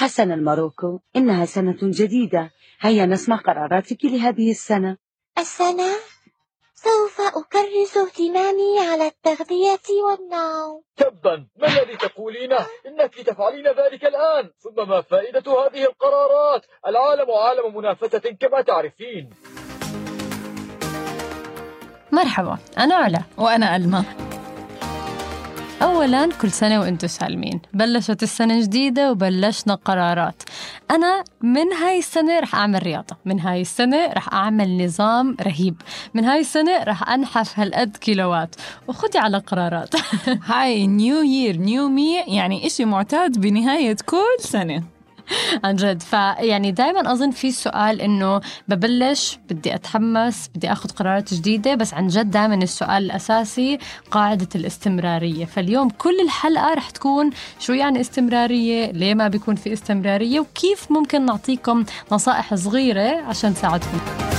حسنا ماروكو إنها سنة جديدة. هيا نسمع قراراتك لهذه السنة. السنة سوف أكرس اهتمامي على التغذية والنوم. تبا. ما الذي تقولينه؟ إنك تفعلين ذلك الآن. ثم ما فائدة هذه القرارات؟ العالم عالم منافسة كما تعرفين. مرحبا. أنا علا وأنا ألما. أولا كل سنة وأنتم سالمين. بلشت السنة جديدة وبلشنا قرارات. أنا من هاي السنة رح أعمل رياضة. من هاي السنة رح أعمل نظام رهيب. من هاي السنة رح أنحف هالقد كيلوات. وخدي على قرارات. هاي new year new me يعني إشي معتاد بنهاية كل سنة. عن جد. فيعني دائما أظن في سؤال إنه ببلش بدي أتحمس بدي آخذ قرارات جديدة بس عن جد دائما السؤال الأساسي قاعدة الاستمرارية. فاليوم كل الحلقة رح تكون شو يعني استمرارية؟ ليه ما بيكون في استمرارية؟ وكيف ممكن نعطيكم نصائح صغيرة عشان تساعدكم؟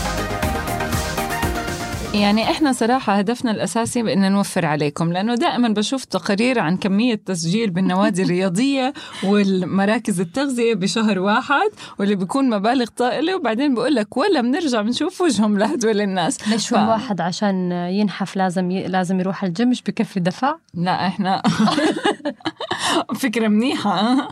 يعني إحنا صراحة هدفنا الأساسي بأن نوفر عليكم لأنه دائما بشوف تقارير عن كمية تسجيل بالنوادي الرياضية والمراكز التغذية بشهر واحد واللي بيكون مبالغ طائلة وبعدين بقول لك ولا بنرجع بنشوف وجههم لهدول الناس ليش ف... واحد عشان ينحف لازم ي... لازم يروح الجيم مش بكفي دفع؟ لا إحنا فكرة منيحة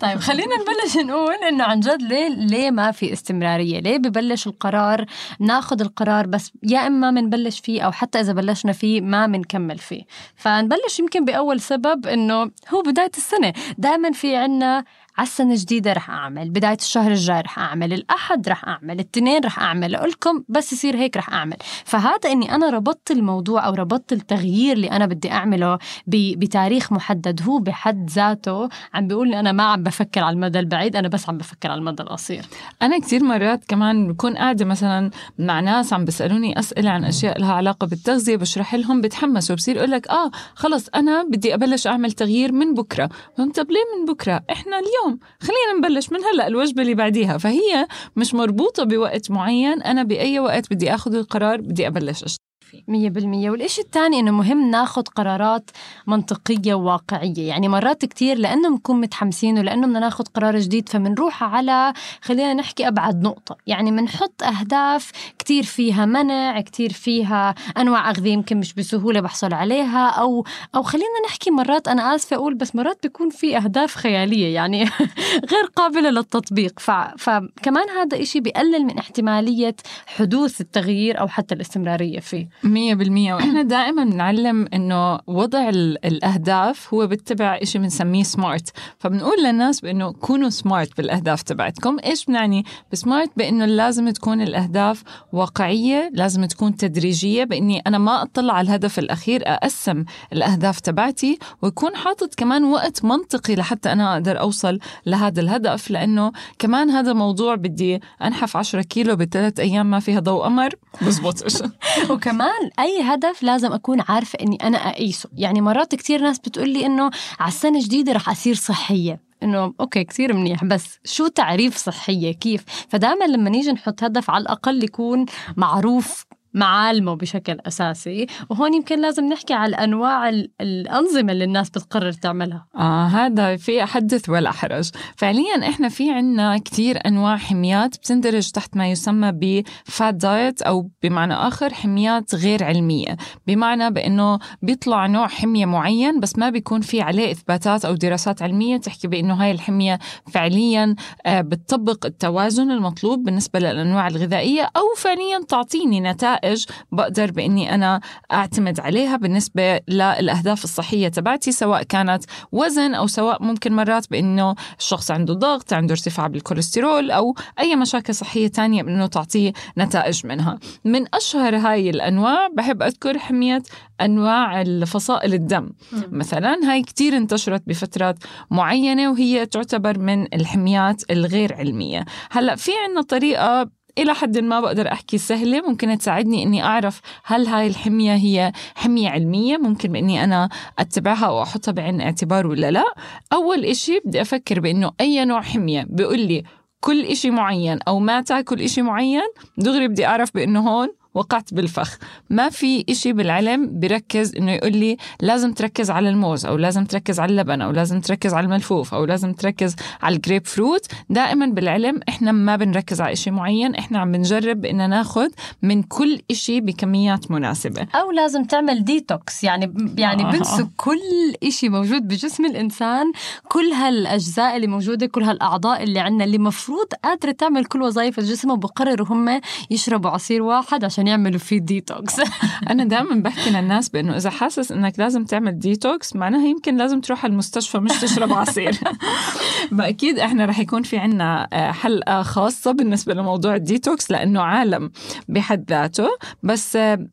طيب خلينا نبلش نقول إنه عن جد ليه ليه ما في استمرارية؟ ليه ببلش القرار ناخذ القرار بس يا إما بنبلش فيه أو حتى إذا بلشنا فيه ما بنكمل فيه. فنبلش يمكن بأول سبب إنه هو بداية السنة. دائما في عنا على السنة الجديدة رح أعمل بداية الشهر الجاي رح أعمل الأحد رح أعمل الاثنين رح أعمل لكم بس يصير هيك رح أعمل. فهذا أني أنا ربطت الموضوع أو ربطت التغيير اللي أنا بدي أعمله بتاريخ محدد هو بحد ذاته عم بيقول لي أنا ما عم بفكر على المدى البعيد أنا بس عم بفكر على المدى القصير. أنا كثير مرات كمان بكون قاعدة مثلا مع ناس عم بيسألوني أسئلة عن أشياء لها علاقة بالتغذية بشرح لهم بتحمسوا بصير أقول لك آه خلص أنا بدي أبلش أعمل تغيير من بكرة. طب ليه من بكرة؟ إحنا اليوم خلينا نبلش من هلا الوجبة اللي بعديها فهي مش مربوطة بوقت معين أنا بأي وقت بدي آخذ القرار بدي أبلش اشتغل مية بالمية. والإشي الثاني إنه مهم ناخذ قرارات منطقية وواقعية. يعني مرات كتير لأنه بنكون متحمسين ولأنه بدنا ناخذ قرار جديد فبنروح على خلينا نحكي أبعد نقطة. يعني بنحط أهداف كتير فيها منع كتير فيها أنواع أغذية يمكن مش بسهولة بحصل عليها أو أو خلينا نحكي مرات أنا آسفة أقول بس مرات بيكون في أهداف خيالية. يعني غير قابلة للتطبيق. ف... فكمان هذا إشي بيقلل من احتمالية حدوث التغيير أو حتى الاستمرارية فيه. مية بالمية. وإحنا دائما بنعلم إنه وضع الأهداف هو بتبع إشي بنسميه سمارت فبنقول للناس بإنه كونوا سمارت بالأهداف تبعتكم. إيش بنعني بسمارت بإنه لازم تكون الأهداف واقعية لازم تكون تدريجية بإني أنا ما أطلع على الهدف الأخير أقسم الأهداف تبعتي ويكون حاطط كمان وقت منطقي لحتى أنا أقدر أوصل لهذا الهدف. لأنه كمان هذا موضوع بدي أنحف 10 كيلو بثلاث أيام ما فيها ضوء قمر. بزبط. وكمان أي هدف لازم أكون عارفة إني أنا اقيسه يعني مرات كثير ناس بتقول لي إنه على السنة الجديده رح أصير صحية. إنه أوكي كثير منيح بس شو تعريف صحية؟ كيف؟ فدائما لما نيجي نحط هدف على الأقل يكون معروف معالمه بشكل أساسي. وهون يمكن لازم نحكي على أنواع الأنظمة اللي الناس بتقرر تعملها. آه هذا في حدث ولا حرج فعليا إحنا في عنا كثير أنواع حميات بتندرج تحت ما يسمى بفات دايت أو بمعنى آخر حميات غير علمية. بمعنى بأنه بيطلع نوع حمية معين بس ما بيكون في عليه إثباتات أو دراسات علمية تحكي بأنه هاي الحمية فعليا بتطبق التوازن المطلوب بالنسبة للأنواع الغذائية أو فعليا تعطيني نتائج نتائج بقدر بإني أنا أعتمد عليها بالنسبة للأهداف الصحية تبعتي سواء كانت وزن أو سواء ممكن مرات بإنه الشخص عنده ضغط عنده ارتفاع بالكوليسترول أو أي مشاكل صحية تانية بإنه تعطيه نتائج منها. من أشهر هاي الأنواع بحب أذكر حمية أنواع الفصائل الدم. مثلا هاي كتير انتشرت بفترات معينة وهي تعتبر من الحميات الغير علمية. هلأ في عنا طريقة إلى حد ما بقدر أحكي سهلة. ممكن تساعدني إني أعرف هل هاي الحمية هي حمية علمية ممكن بإني أنا أتبعها أو أحطها بعين اعتبار ولا لا. أول إشي بدي أفكر بإنه أي نوع حمية؟ بيقول لي كل إشي معين أو ما تاكل إشي معين؟ دغري بدي أعرف بإنه هون. وقعت بالفخ. ما في إشي بالعلم بركز إنه يقول لي لازم تركز على الموز أو لازم تركز على اللبن أو لازم تركز على الملفوف أو لازم تركز على الجريب فروت. دائما بالعلم إحنا ما بنركز على إشي معين إحنا عم بنجرب إن ناخد من كل إشي بكميات مناسبة. أو لازم تعمل ديتوكس يعني يعني آه. بنسوا كل إشي موجود بجسم الإنسان كل هالأجزاء اللي موجودة كل هالأعضاء اللي عندنا اللي مفروض قادرة تعمل كل وظائف الجسم وبقرروا هم يشربوا عصير واحد عشان يعملوا فيه ديتوكس أنا دائما بحكي للناس بإنه إذا حاسس إنك لازم تعمل ديتوكس معناها يمكن لازم تروح على المستشفى مش تشرب عصير. فأكيد إحنا رح يكون في عنا آه، حلقة خاصة بالنسبة لموضوع الديتوكس لأنه عالم بحد ذاته. بس آه،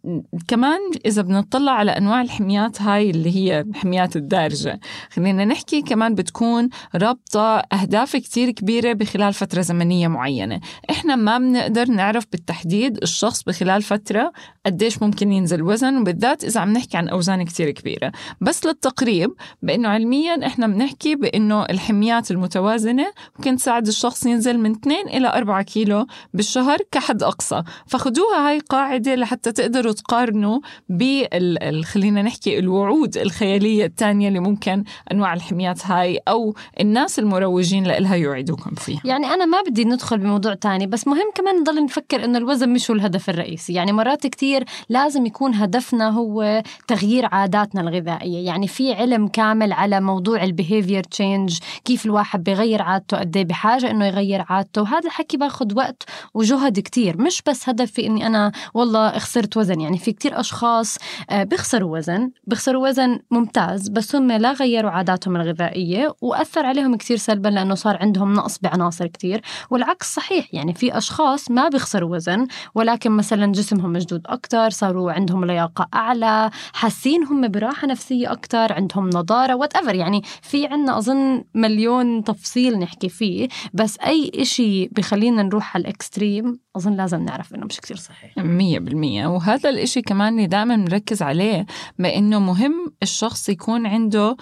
كمان إذا بنطلع على أنواع الحميات هاي اللي هي الحميات الدارجة خلينا نحكي كمان بتكون رابطة أهداف كتير كبيرة بخلال فترة زمنية معينة. إحنا ما بنقدر نعرف بالتحديد الشخص بخلال فترة قديش ممكن ينزل وزن وبالذات إذا عم نحكي عن أوزان كتير كبيرة. بس للتقريب بأنه علميا إحنا بنحكي بأنه الحميات المتوازنة ممكن تساعد الشخص ينزل من 2 إلى 4 كيلو بالشهر كحد أقصى. فخدوها هاي قاعدة لحتى تقدروا تقارنوا بال خلينا نحكي الوعود الخيالية الثانية اللي ممكن أنواع الحميات هاي أو الناس المروجين لها يوعدوكم فيها. يعني أنا ما بدي ندخل بموضوع تاني بس مهم كمان نضل نفكر إنه الوزن مش هو الهدف الرئيسي. يعني مرات كتير لازم يكون هدفنا هو تغيير عاداتنا الغذائية. يعني في علم كامل على موضوع ال behavior change كيف الواحد بيغير عادته قد إيه بحاجة إنه يغير عادته. وهذا الحكي باخد وقت وجهد كتير. مش بس هدف في إني أنا والله خسرت وزن. يعني في كتير أشخاص آه، بيخسروا وزن بيخسروا وزن ممتاز بس هم لا غيروا عاداتهم الغذائية وأثر عليهم كتير سلبا لأنه صار عندهم نقص بعناصر كتير. والعكس صحيح. يعني في أشخاص ما بيخسروا وزن ولكن مثلا جسمهم مشدود أكتر صاروا عندهم لياقة أعلى حاسين هم براحة نفسية أكتر عندهم نضارة whatever يعني في عنا أظن مليون تفصيل نحكي فيه بس أي إشي بخلينا نروح على ال extreme أظن لازم نعرف إنه مش كتير صحيح. مية بالمية. وهذا الإشي كمان اللي دائما نركز عليه بأنه مهم الشخص يكون عنده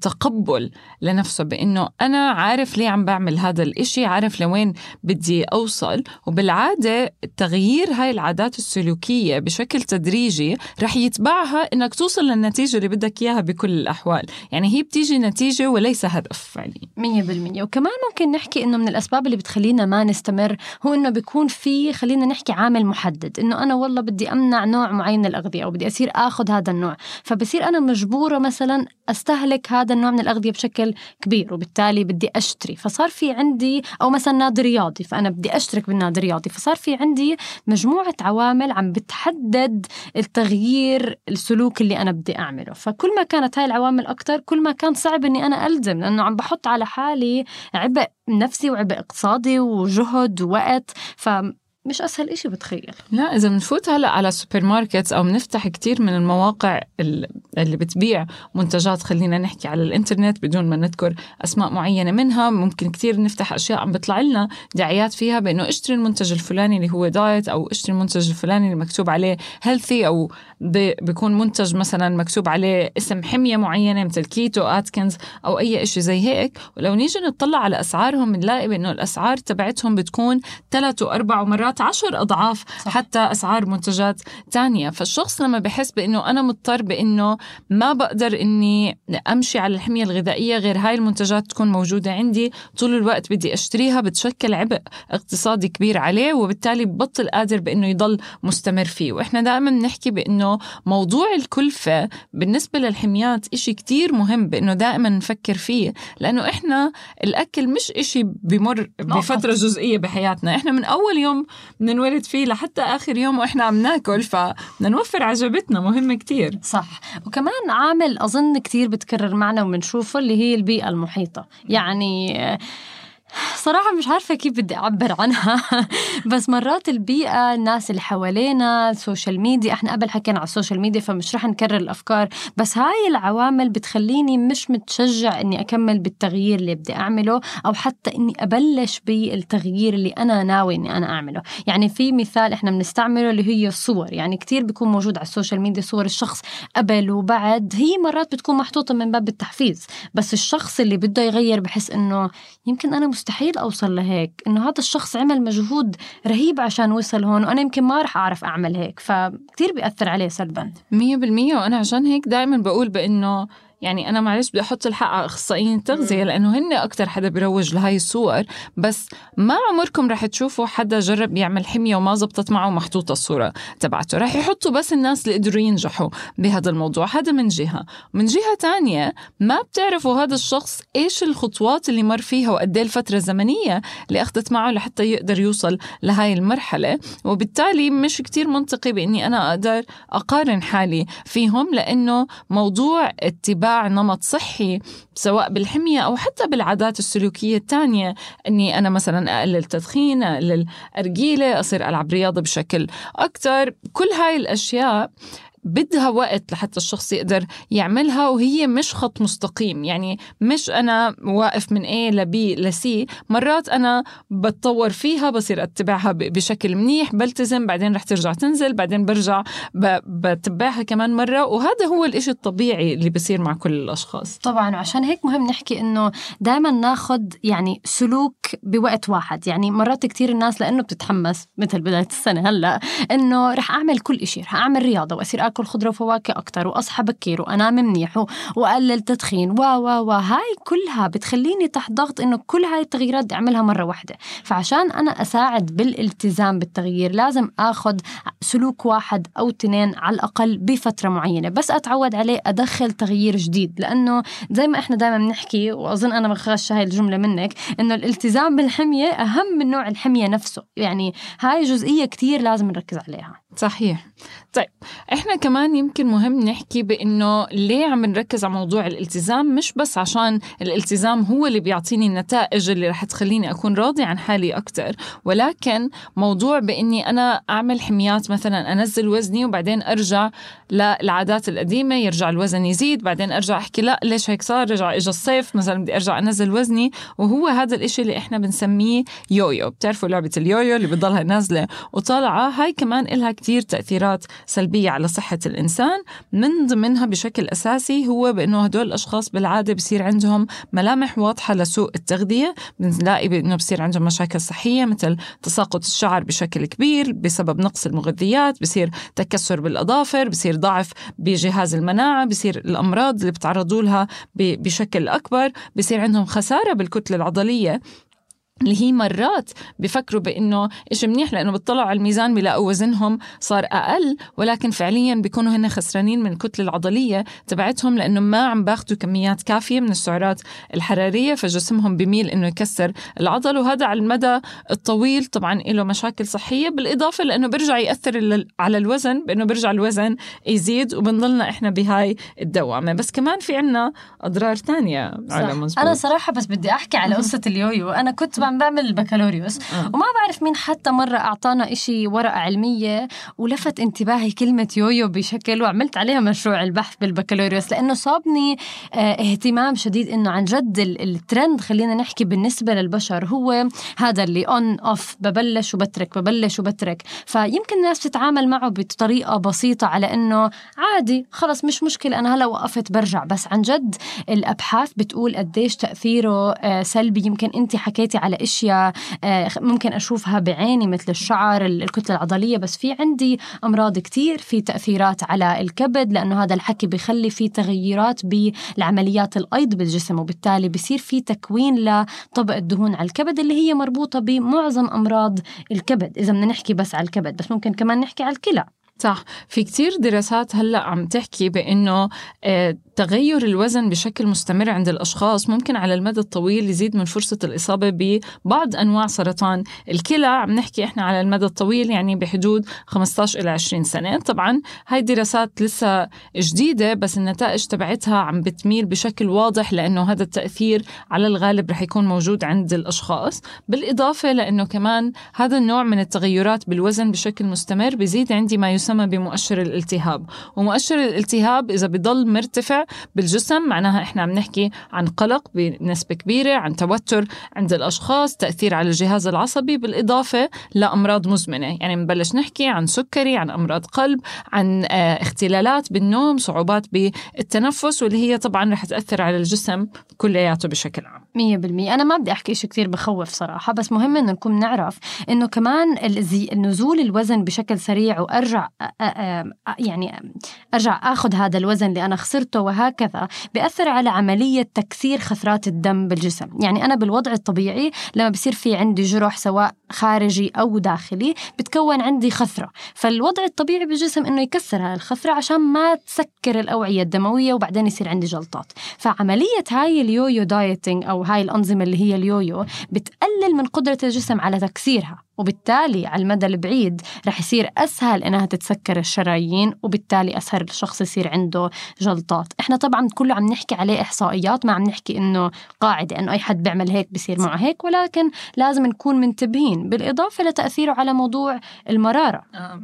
تقبل لنفسه بأنه أنا عارف ليه عم بعمل هذا الإشي عارف لوين بدي أوصل. وبالعادة تغيير هاي العادات السلوكية بشكل تدريجي رح يتبعها إنك توصل للنتيجة اللي بدك إياها بكل الأحوال. يعني هي بتيجي نتيجة وليس هدف فعليا مية بالمية. وكمان ممكن نحكي إنه من الأسباب اللي بتخلينا ما نستمر هو إنه بيكون في خلينا نحكي عامل محدد إنه أنا والله بدي أمنع نوع معين من الأغذية أو بدي أصير آخذ هذا النوع. فبصير أنا مجبورة مثلا أستهلك هذا النوع من الأغذية بشكل كبير وبالتالي بدي أشتري. فصار في عندي أو مثلا نادي رياضي فأنا بدي أشترك بالنادي الرياضي فصار في عندي مجموعة عوامل عم بتحدد التغيير السلوك اللي أنا بدي أعمله. فكل ما كانت هاي العوامل أكتر كل ما كان صعب إني أنا ألزم لأنه عم بحط على حالي عبء نفسي وعبء اقتصادي وجهد ووقت. فمش أسهل إشي بتخيل. لا إذا بنفوت هلأ على سوبر ماركت أو بنفتح كتير من المواقع ال- اللي بتبيع منتجات خلينا نحكي على الإنترنت بدون ما نذكر أسماء معينة منها ممكن كتير نفتح أشياء عم بيطلع لنا دعايات فيها بأنه اشتري المنتج الفلاني اللي هو diet أو اشتري المنتج الفلاني اللي مكتوب عليه healthy ب- بيكون منتج مثلا مكتوب عليه اسم حمية معينة مثل كيتو أتكنز أو أي إشي زي هيك. ولو نيجي نطلع على أسعارهم بنلاقي بأنه الأسعار تبعتهم بتكون ثلاث وأربع ومرات عشر أضعاف صح. حتى أسعار منتجات تانية. فالشخص لما بحس بأنه أنا مضطر بأنه ما بقدر إني أمشي على الحمية الغذائية غير هاي المنتجات تكون موجودة عندي طول الوقت بدي أشتريها بتشكل عبء اقتصادي كبير عليه وبالتالي ببطل قادر بأنه يضل مستمر فيه. وإحنا دائما بنحكي بأنه موضوع الكلفة بالنسبة للحميات إشي كتير مهم بأنه دائما نفكر فيه لأنه إحنا الأكل مش إشي بمر بفترة جزئية بحياتنا. إحنا من أول يوم بننولد فيه لحتى آخر يوم وإحنا عم ناكل فبدنا نوفر عجبتنا مهم كتير. صح. وكمان عامل أظن كتير بتكرر معنا وبنشوفه اللي هي البيئة المحيطة. يعني صراحة مش عارفة كيف بدي أعبر عنها. بس مرات البيئة الناس اللي حوالينا ال social media إحنا قبل حكينا على ال social media فمش رح نكرر الأفكار. بس هاي العوامل بتخليني مش متشجع إني أكمل بالتغيير اللي بدي أعمله أو حتى إني أبلش بالتغيير اللي أنا ناوي إني أنا أعمله. يعني في مثال إحنا بنستعمله اللي هي الصور. يعني كتير بيكون موجود على السوشيال ميديا صور الشخص قبل وبعد. هي مرات بتكون محطوطة من باب التحفيز. بس الشخص اللي بده يغير بحس إنه يمكن أنا مستحيل أوصل لهيك إنه هذا الشخص عمل مجهود رهيب عشان وصل هون وأنا يمكن ما رح أعرف أعمل هيك فكتير بيأثر عليه سلبا. مية بالمية وأنا عشان هيك دائما بقول بأنه يعني أنا معلش بدي أحط الحق على أخصائيين التغذية لأنه هن أكتر حدا بيروج لهاي الصور. بس ما عمركم رح تشوفوا حدا جرب يعمل حمية وما زبطت معه محطوطة الصورة تبعته. رح يحطوا بس الناس اللي قدروا ينجحوا بهذا الموضوع. هذا من جهة. من جهة تانية ما بتعرفوا هذا الشخص إيش الخطوات اللي مر فيها وقد إيه الفترة الزمنية اللي أخذت معه لحتى يقدر يوصل لهاي المرحلة. وبالتالي مش كتير منطقي بإني أنا أقدر أقارن حالي فيهم لأنه موضوع اتباع نمط صحي سواء بالحمية أو حتى بالعادات السلوكية الثانية. أني أنا مثلا أقلل تدخين أقلل أرجيلة أصير ألعب رياضة بشكل أكتر. كل هاي الأشياء بدها وقت لحتى الشخص يقدر يعملها وهي مش خط مستقيم. يعني مش أنا واقف من A ل B ل C مرات أنا بتطور فيها بصير أتبعها بشكل منيح بلتزم بعدين رح ترجع تنزل بعدين برجع بتبعها كمان مرة. وهذا هو الإشي الطبيعي اللي بصير مع كل الأشخاص. طبعا وعشان هيك مهم نحكي إنه دائما ناخد يعني سلوك بوقت واحد. يعني مرات كتير الناس لأنه بتتحمس مثل بداية السنة هلأ إنه رح أعمل كل إشي. رح أعمل رياضة وأصير آكل خضرة وفواكه أكثر وأصحى بكير وأنام منيح وأقلل تدخين. و و و هاي كلها بتخليني تحت ضغط إنه كل هاي التغييرات بدي أعملها مرة واحدة. فعشان أنا أساعد بالالتزام بالتغيير لازم آخذ سلوك واحد أو اثنين على الأقل بفترة معينة. بس أتعود عليه أدخل تغيير جديد لأنه زي ما إحنا دائما بنحكي وأظن أنا بخش هاي الجملة منك إنه الالتزام بالحميه أهم من نوع الحمية نفسه. يعني هاي جزئية كتير لازم نركز عليها. صحيح. طيب إحنا كمان يمكن مهم نحكي بإنه ليه عم نركز على موضوع الالتزام؟ مش بس عشان الالتزام هو اللي بيعطيني النتائج اللي رح تخليني أكون راضي عن حالي أكثر ولكن موضوع بإني أنا أعمل حميات مثلا أنزل وزني وبعدين أرجع للعادات القديمة يرجع الوزن يزيد بعدين أرجع أحكي لا ليش هيك صار؟ رجع اجى الصيف مثلا بدي أرجع أنزل وزني. وهو هذا الإشي اللي إحنا بنسميه يويو. بتعرفوا لعبة اليويو اللي بتضلها نازلة؟ وطالعة هاي كمان إلها كتير تأثيرات سلبية على صحة الإنسان. من ضمنها بشكل أساسي هو بإنه هدول الأشخاص بالعادة بصير عندهم ملامح واضحة لسوء التغذية. بنلاقي بإنه بصير عندهم مشاكل صحية مثل تساقط الشعر بشكل كبير بسبب نقص المغذيات بصير تكسر بالأظافر بصير ضعف بجهاز المناعة بصير الأمراض اللي بتعرضوا لها بشكل أكبر بصير عندهم خسارة بالكتلة العضلية. اللي هي مرات بفكروا بإنه إشي منيح لأنه بيطلعوا على الميزان بيلاقوا وزنهم صار أقل ولكن فعليا بيكونوا هن خسرانين من الكتله العضلية تبعتهم لأنه ما عم باخذوا كميات كافية من السعرات الحرارية فجسمهم بميل إنه يكسر العضل وهذا على المدى الطويل طبعا له مشاكل صحية بالإضافة لأنه بيرجع يأثر على الوزن بإنه بيرجع الوزن يزيد وبنضلنا إحنا بهاي الدوامة. بس كمان في عنا أضرار ثانية على أنا صراحة بس بدي أحكي على قصة اليويو. أنا كنت عم بعمل البكالوريوس. أه. وما بعرف مين حتى مرة أعطانا إشي ورقة علمية ولفت انتباهي كلمة يويو بشكل وعملت عليها مشروع البحث بالبكالوريوس لأنه صابني آه اهتمام شديد إنه عن جد الترند خلينا نحكي بالنسبة للبشر هو هذا اللي أون أوف ببلش وبترك ببلش وبترك. فيمكن الناس تتعامل معه بطريقة بسيطة على إنه عادي خلص مش مشكلة أنا هلا وقفت برجع. بس عن جد الأبحاث بتقول قديش تأثيره آه سلبي. يمكن أنت حكيتي على أشياء آه، ممكن أشوفها بعيني مثل الشعر الكتلة العضلية بس في عندي أمراض كتير في تأثيرات على الكبد لأنه هذا الحكي بيخلي في تغيرات بالعمليات الأيض بالجسم وبالتالي بصير في تكوين لطبقه دهون على الكبد اللي هي مربوطة بمعظم أمراض الكبد. إذا بدنا نحكي بس على الكبد بس ممكن كمان نحكي على الكلى. صح. في كتير دراسات هلأ عم تحكي بأنه آه، تغير الوزن بشكل مستمر عند الأشخاص ممكن على المدى الطويل يزيد من فرصة الإصابة ببعض أنواع سرطان. الكلى عم نحكي إحنا على المدى الطويل يعني بحدود 15 إلى 20 سنة. طبعا هاي دراسات لسه جديدة بس النتائج تبعتها عم بتميل بشكل واضح لأنه هذا التأثير على الغالب رح يكون موجود عند الأشخاص. بالإضافة لأنه كمان هذا النوع من التغيرات بالوزن بشكل مستمر بيزيد عندي ما يسمى بمؤشر الالتهاب. ومؤشر الالتهاب إذا بضل مرتفع بالجسم معناها إحنا عم نحكي عن قلق بنسبة كبيرة عن توتر عند الأشخاص تأثير على الجهاز العصبي بالإضافة لأمراض مزمنة. يعني بنبلش نحكي عن سكري عن أمراض قلب عن آه، اختلالات بالنوم صعوبات بالتنفس واللي هي طبعا رح تأثر على الجسم كلياته بشكل عام. مية بالمية أنا ما بدي أحكي شيء كتير بخوف صراحة بس مهم إنه نكون نعرف إنه كمان. نزول الوزن بشكل سريع وأرجع. يعني أرجع أخذ هذا الوزن اللي أنا خسرته وهكذا بيأثر على عملية تكسير خثرات الدم بالجسم يعني أنا بالوضع الطبيعي لما بصير في عندي جرح سواء خارجي أو داخلي بتكون عندي خثرة فالوضع الطبيعي بالجسم إنه يكسر هاي الخثرة عشان ما تسكر الأوعية الدموية وبعدين يصير عندي جلطات فعملية هاي ال yo-yo dieting أو هاي الأنظمة اللي هي ال yo-yo بتقلل من قدرة الجسم على تكسيرها. وبالتالي على المدى البعيد رح يصير أسهل إنها تتسكر الشرايين وبالتالي أسهل الشخص يصير عنده جلطات. إحنا طبعا كله عم نحكي عليه إحصائيات ما عم نحكي إنه قاعدة إنه أي حد بيعمل هيك بصير معه هيك ولكن لازم نكون منتبهين. بالإضافة لتأثيره على موضوع المرارة. آه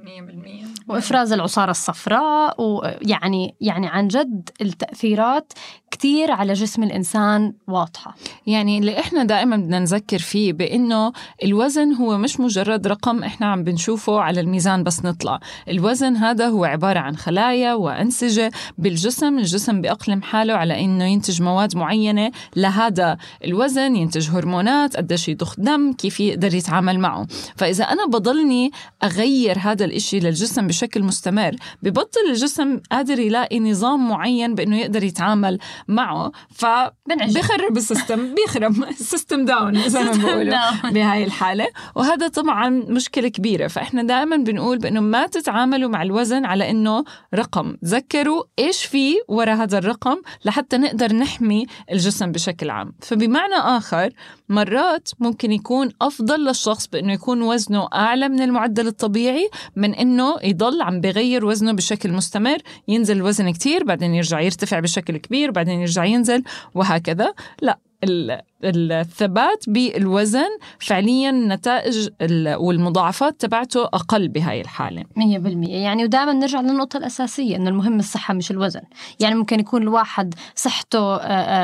100% وإفراز العصارة الصفراء ويعني يعني عن جد التأثيرات كتير على جسم الإنسان واضحة. يعني اللي إحنا دائما بدنا نذكر فيه بإنه الوزن هو مش مجرد رقم إحنا عم بنشوفه على الميزان بس نطلع. الوزن هذا هو عبارة عن خلايا وأنسجة بالجسم الجسم بيأقلم حاله على إنه ينتج مواد معينة. لهذا الوزن ينتج هرمونات قديش يضخ دم كيف يقدر يتعامل معه. فإذا أنا بضلني أغير هذا الإشي للجسم بشكل مستمر ببطل الجسم قادر يلاقي نظام معين بأنه يقدر يتعامل معه. فبيخرب ال system بيخرب ال system down زي ما بيقولوا. بهاي الحالة. وهذا طبعا مشكلة كبيرة. فإحنا دائما بنقول بأنه ما تتعاملوا مع الوزن على أنه رقم. تذكروا إيش في وراء هذا الرقم لحتى نقدر نحمي الجسم بشكل عام. فبمعنى آخر مرات ممكن يكون أفضل للشخص بأنه يكون وزنه أعلى من المعدل الطبيعي من أنه يضل عم بغير وزنه بشكل مستمر. ينزل الوزن كتير بعدين يرجع يرتفع بشكل كبير بعدين يرجع ينزل وهكذا. لا الثبات بالوزن فعليا النتائج والمضاعفات تبعته أقل بهاي الحالة. مية بالمية. يعني ودائما نرجع للنقطة الأساسية أنه المهم الصحة مش الوزن. يعني ممكن يكون الواحد صحته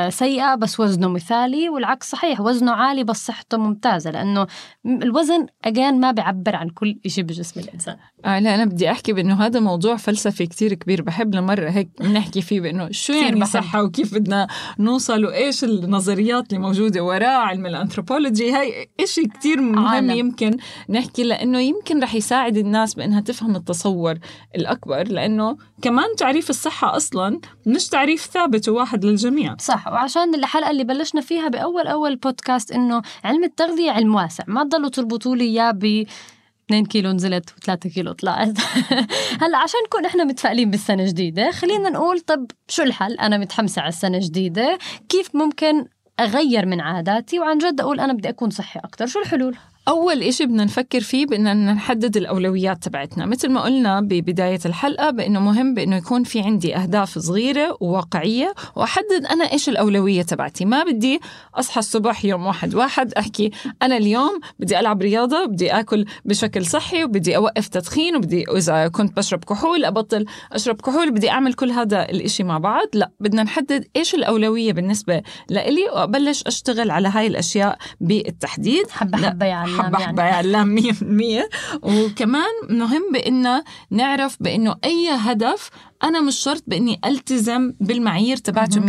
سيئة بس وزنه مثالي والعكس صحيح وزنه عالي بس صحته ممتازة لأنه الوزن أجان ما بيعبر عن كل شيء بجسم الإنسان. آه لا أنا بدي أحكي بأنه هذا موضوع فلسفي كتير كبير. بحب لمرة هيك نحكي فيه بأنه شو يعني بحب. صحة وكيف بدنا نوصل وإيش النظريات اللي موجودة وراه علم الأنثروبولوجي. هاي إشي كتير مهم عالم. يمكن نحكي لأنه يمكن رح يساعد الناس بأنها تفهم التصور الأكبر لأنه كمان تعريف الصحة أصلا مش تعريف ثابت وواحد للجميع. صح وعشان الحلقة اللي بلشنا فيها بأول أول بودكاست إنه علم التغذية علم واسع. ما تضلوا تربطوا لي إياه ب 2 كيلو نزلت و3 كيلو طلعت. هلأ عشان نكون إحنا متفائلين بالسنة جديدة خلينا نقول طب شو الحل؟ أنا متحمسة على السنة الجديده كيف ممكن أغير من عاداتي وعن جد أقول أنا بدي أكون صحي أكثر شو الحلول؟ أول إشي بدنا نفكر فيه بأننا نحدد الأولويات تبعتنا. مثل ما قلنا ببداية الحلقة بأنه مهم بأنه يكون في عندي أهداف صغيرة وواقعية وأحدد أنا إيش الأولوية تبعتي. ما بدي أصحى الصبح يوم واحد واحد أحكي أنا اليوم بدي ألعب رياضة بدي أكل بشكل صحي وبدي أوقف تدخين وبدي إذا كنت بشرب كحول أبطل أشرب كحول بدي أعمل كل هذا الإشي مع بعض. لا بدنا نحدد إيش الأولوية بالنسبة لإلي وأبلش أشتغل على هاي الأشياء بالتحديد. حبة حبة يعني. حبة حبة يعلم 100% وكمان مهم بإنه نعرف بإنه أي هدف أنا مش شرط بإني ألتزم بالمعايير تبعته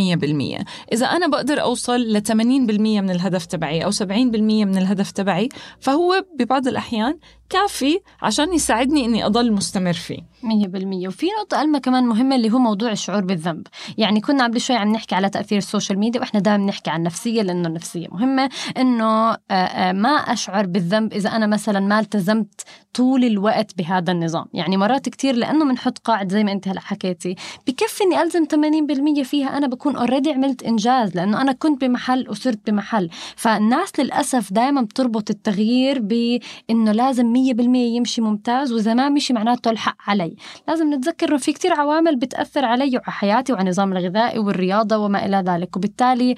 100% إذا أنا بقدر أوصل ل 80% من الهدف تبعي أو 70% من الهدف تبعي فهو ببعض الأحيان كافي عشان يساعدني إني أضل مستمر فيه. مية بالمية. وفي نقطة ألمة كمان مهمة اللي هو موضوع الشعور بالذنب. يعني كنا قبل شوي عم نحكي على تأثير ال social media وإحنا دائما نحكي عن النفسية لأنه النفسية مهمة. إنه ما أشعر بالذنب إذا أنا مثلا ما التزمت طول الوقت بهذا النظام. يعني مرات كتير لأنه بنحط قاعد زي ما أنت هلأ حكيتي. بكفي إني ألزم 80% فيها أنا بكون اوريدي عملت إنجاز لأنه أنا كنت بمحل وصرت بمحل. فالناس للأسف دائما بتربط التغيير بإنه لازم 100% يمشي ممتاز وإذا ما مشي معناته الحق علي. لازم نتذكر إنه في كتير عوامل بتأثر علي وعلى حياتي وعلى النظام الغذائي والرياضة وما إلى ذلك. وبالتالي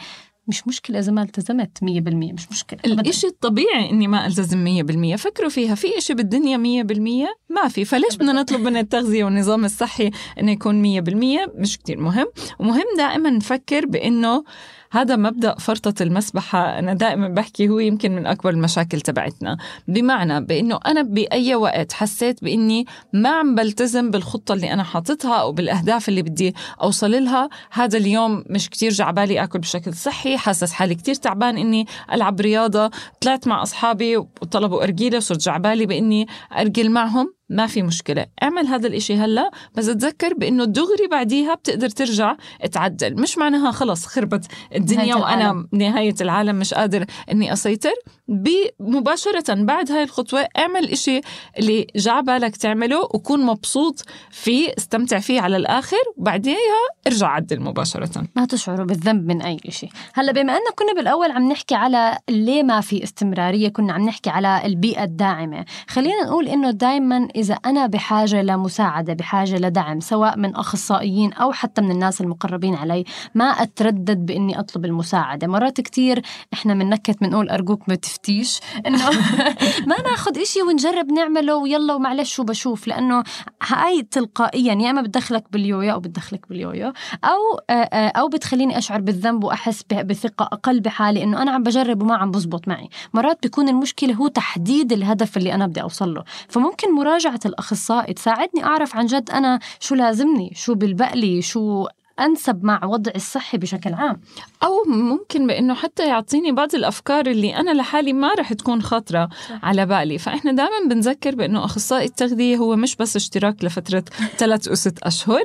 مش مشكلة إذا ما التزمت 100% مش أبداً. الإشي الطبيعي إني ما ألتزم مية بالمية. فكروا فيها في إشي بالدنيا مية بالمية؟ ما في. فليش بدنا نطلب من التغذية والنظام الصحي إنه يكون مية بالمية؟ مش كتير مهم. ومهم دائما نفكر بإنه هذا مبدأ فرطة المسبحة. أنا دائما بحكي هو يمكن من أكبر المشاكل تبعتنا. بمعنى بأنه أنا بأي وقت حسيت بإني ما عم بلتزم بالخطة اللي أنا حاططها أو بالأهداف اللي بدي أوصل لها. هذا اليوم مش كتير جعبالي أكل بشكل صحي. حاسس حالي كتير تعبان إني ألعب رياضة. طلعت مع أصحابي وطلبوا أرجيلة وصرت جعبالي بإني أرجل معهم. ما في مشكلة. اعمل هذا الإشي هلأ بس تذكر بأنه دغري بعديها بتقدر ترجع تعدل. مش معناها خلص خربت الدنيا نهاية وأنا العالم. نهاية العالم مش قادر أني أسيطر. مباشرة بعد هاي الخطوة اعمل الإشي اللي جا بالك تعمله وكون مبسوط فيه استمتع فيه على الآخر وبعديها ارجع عدل مباشرة. ما تشعروا بالذنب من أي شيء هلا بما أننا كنا بالأول عم نحكي على ليه ما في استمرارية كنا عم نحكي على البيئة الداعمة خلينا نقول إنه دايما إذا أنا بحاجة لمساعدة بحاجة لدعم سواء من أخصائيين أو حتى من الناس المقربين علي ما أتردد بإني أطلب المساعدة. مرات كتير إحنا مننكت بنقول أرجوك ما تفتيش إنه ما ناخد إشي ونجرب نعمله ويلا ومعلش وبشوف لأنه هاي تلقائيا يا إما بتدخلك باليويو أو بتدخلك باليويو أو أو بتخليني أشعر بالذنب وأحس بثقة أقل بحالي إنه أنا عم بجرب وما عم بزبط معي. مرات بيكون المشكلة هو تحديد الهدف اللي أنا بدي أوصل له. فممكن مراجعة الأخصائي تساعدني أعرف عن جد أنا شو لازمني شو بالبقلي شو أنسب مع وضعي الصحي بشكل عام. أو ممكن بأنه حتى يعطيني بعض الأفكار اللي أنا لحالي ما رح تكون خاطرة على بالي. فإحنا دائما بنذكر بأنه أخصائي التغذية هو مش بس اشتراك لفترة ثلاث أو ست أشهر.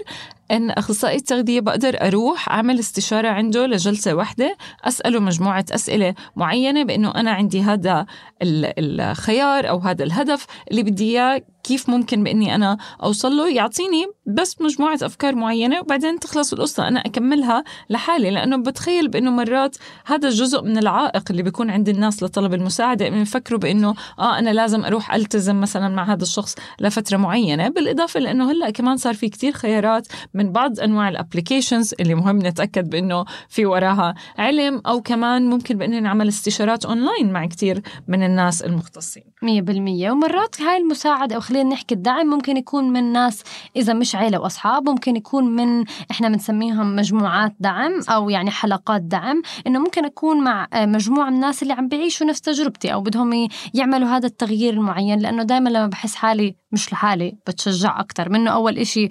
إن أخصائي التغذية بقدر أروح أعمل استشارة عنده لجلسة واحدة أسأله مجموعة أسئلة معينة بأنه أنا عندي هذا ال- الخيار أو هذا الهدف اللي بدي إياه كيف ممكن بإني أنا أوصل له يعطيني بس مجموعة أفكار معينة وبعدين تخلص القصة أنا أكملها لحالي لأنه بتخيل بأنه مرات هذا جزء من العائق اللي بيكون عند الناس لطلب المساعدة إنه يفكروا بأنه آه أنا لازم أروح ألتزم مثلا مع هذا الشخص لفترة معينة بالإضافة لأنه هلأ كمان صار في كتير خيارات من بعض أنواع ال applications اللي مهم نتأكد بأنه في وراها علم أو كمان ممكن بأنه نعمل استشارات أونلاين مع كتير من الناس المختصين. مية بالمية. ومرات هاي المساعدة أو خلينا نحكي الدعم ممكن يكون من ناس إذا مش عيلة وأصحاب ممكن يكون من إحنا بنسميهم مجموعات دعم أو يعني حلقات دعم إنه ممكن أكون مع مجموعة من الناس اللي عم بيعيشوا نفس تجربتي أو بدهم يعملوا هذا التغيير المعين لأنه دائما لما بحس حالي مش لحالي بتشجع أكتر. منه أول إشي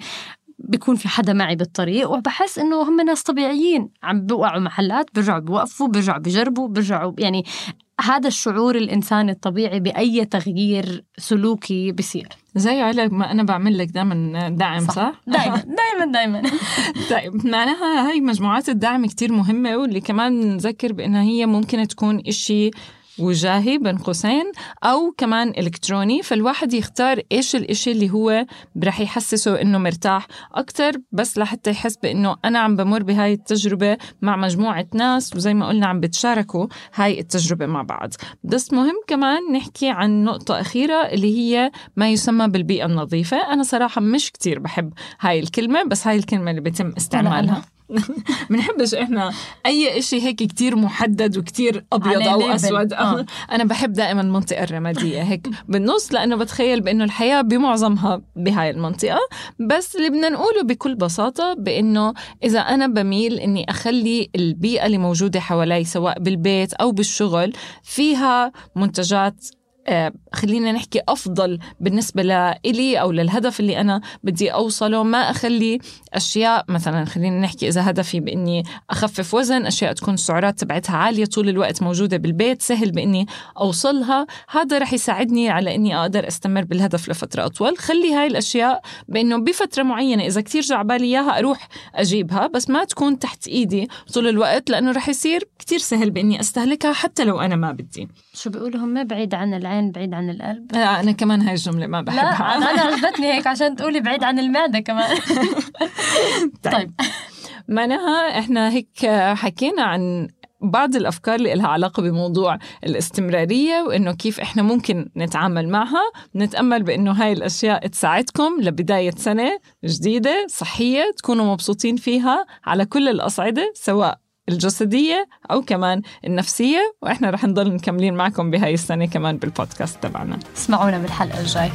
بيكون في حدا معي بالطريق وبحس إنه هم ناس طبيعيين عم بيوقعوا محلات بيرجعوا بيوقفوا بيرجعوا بيجربوا بيرجعوا يعني هذا الشعور الإنساني الطبيعي بأي تغيير سلوكي بصير زي على ما أنا بعمل لك دائما دعم صح؟ صح؟ دائما دائما دائما طيب معناها هاي مجموعات الدعم كتير مهمة واللي كمان نذكر بأنها هي ممكن تكون إشي وجاهي بين قوسين أو كمان إلكتروني فالواحد يختار إيش الإشي اللي هو رح يحسسه إنه مرتاح أكتر بس لحتى يحس بإنه أنا عم بمر بهاي التجربة مع مجموعة ناس وزي ما قلنا عم بتشاركوا هاي التجربة مع بعض. بس مهم كمان نحكي عن نقطة أخيرة اللي هي ما يسمى بالبيئة النظيفة. أنا صراحة مش كتير بحب هاي الكلمة بس هاي الكلمة اللي بيتم استعمالها. بنحبش إحنا أي إشي هيك كتير محدد وكتير أبيض أو ليبل. أسود آه. أنا بحب دائما المنطقة الرمادية هيك بالنص لأنه بتخيل بإنه الحياة بمعظمها بهاي المنطقة بس اللي بدنا نقوله بكل بساطة بإنه إذا أنا بميل إني أخلي البيئة اللي موجودة حوالي سواء بالبيت أو بالشغل فيها منتجات خلينا نحكي أفضل بالنسبة لإلي أو للهدف اللي أنا بدي أوصله. ما أخلي أشياء مثلا خلينا نحكي إذا هدفي بإني أخفف وزن أشياء تكون السعرات تبعتها عالية طول الوقت موجودة بالبيت سهل بإني أوصلها. هذا رح يساعدني على إني أقدر أستمر بالهدف لفترة أطول. خلي هاي الأشياء بإنه بفترة معينة إذا كتير جعبالي إياها أروح أجيبها بس ما تكون تحت إيدي طول الوقت لأنه رح يصير كتير سهل بإني أستهلكها حتى لو أنا ما بدي. شو بيقولوا هم؟ بعيد عن العين. بعيد عن القلب. آه، أنا كمان هاي الجملة ما لا بحبها. أنا أنا عجبتني هيك عشان تقولي بعيد عن المعدة كمان. طيب. معناها إحنا هيك حكينا عن بعض الأفكار اللي لها علاقة بموضوع الاستمرارية وإنه كيف إحنا ممكن نتعامل معها. نتامل بإنه هاي الأشياء تساعدكم لبداية سنة جديدة صحية تكونوا مبسوطين فيها على كل الأصعدة سواء الجسدية أو كمان النفسية وإحنا رح نضل مكملين معكم بهاي السنة كمان بالبودكاست تبعنا. اسمعونا بالحلقة الجاي.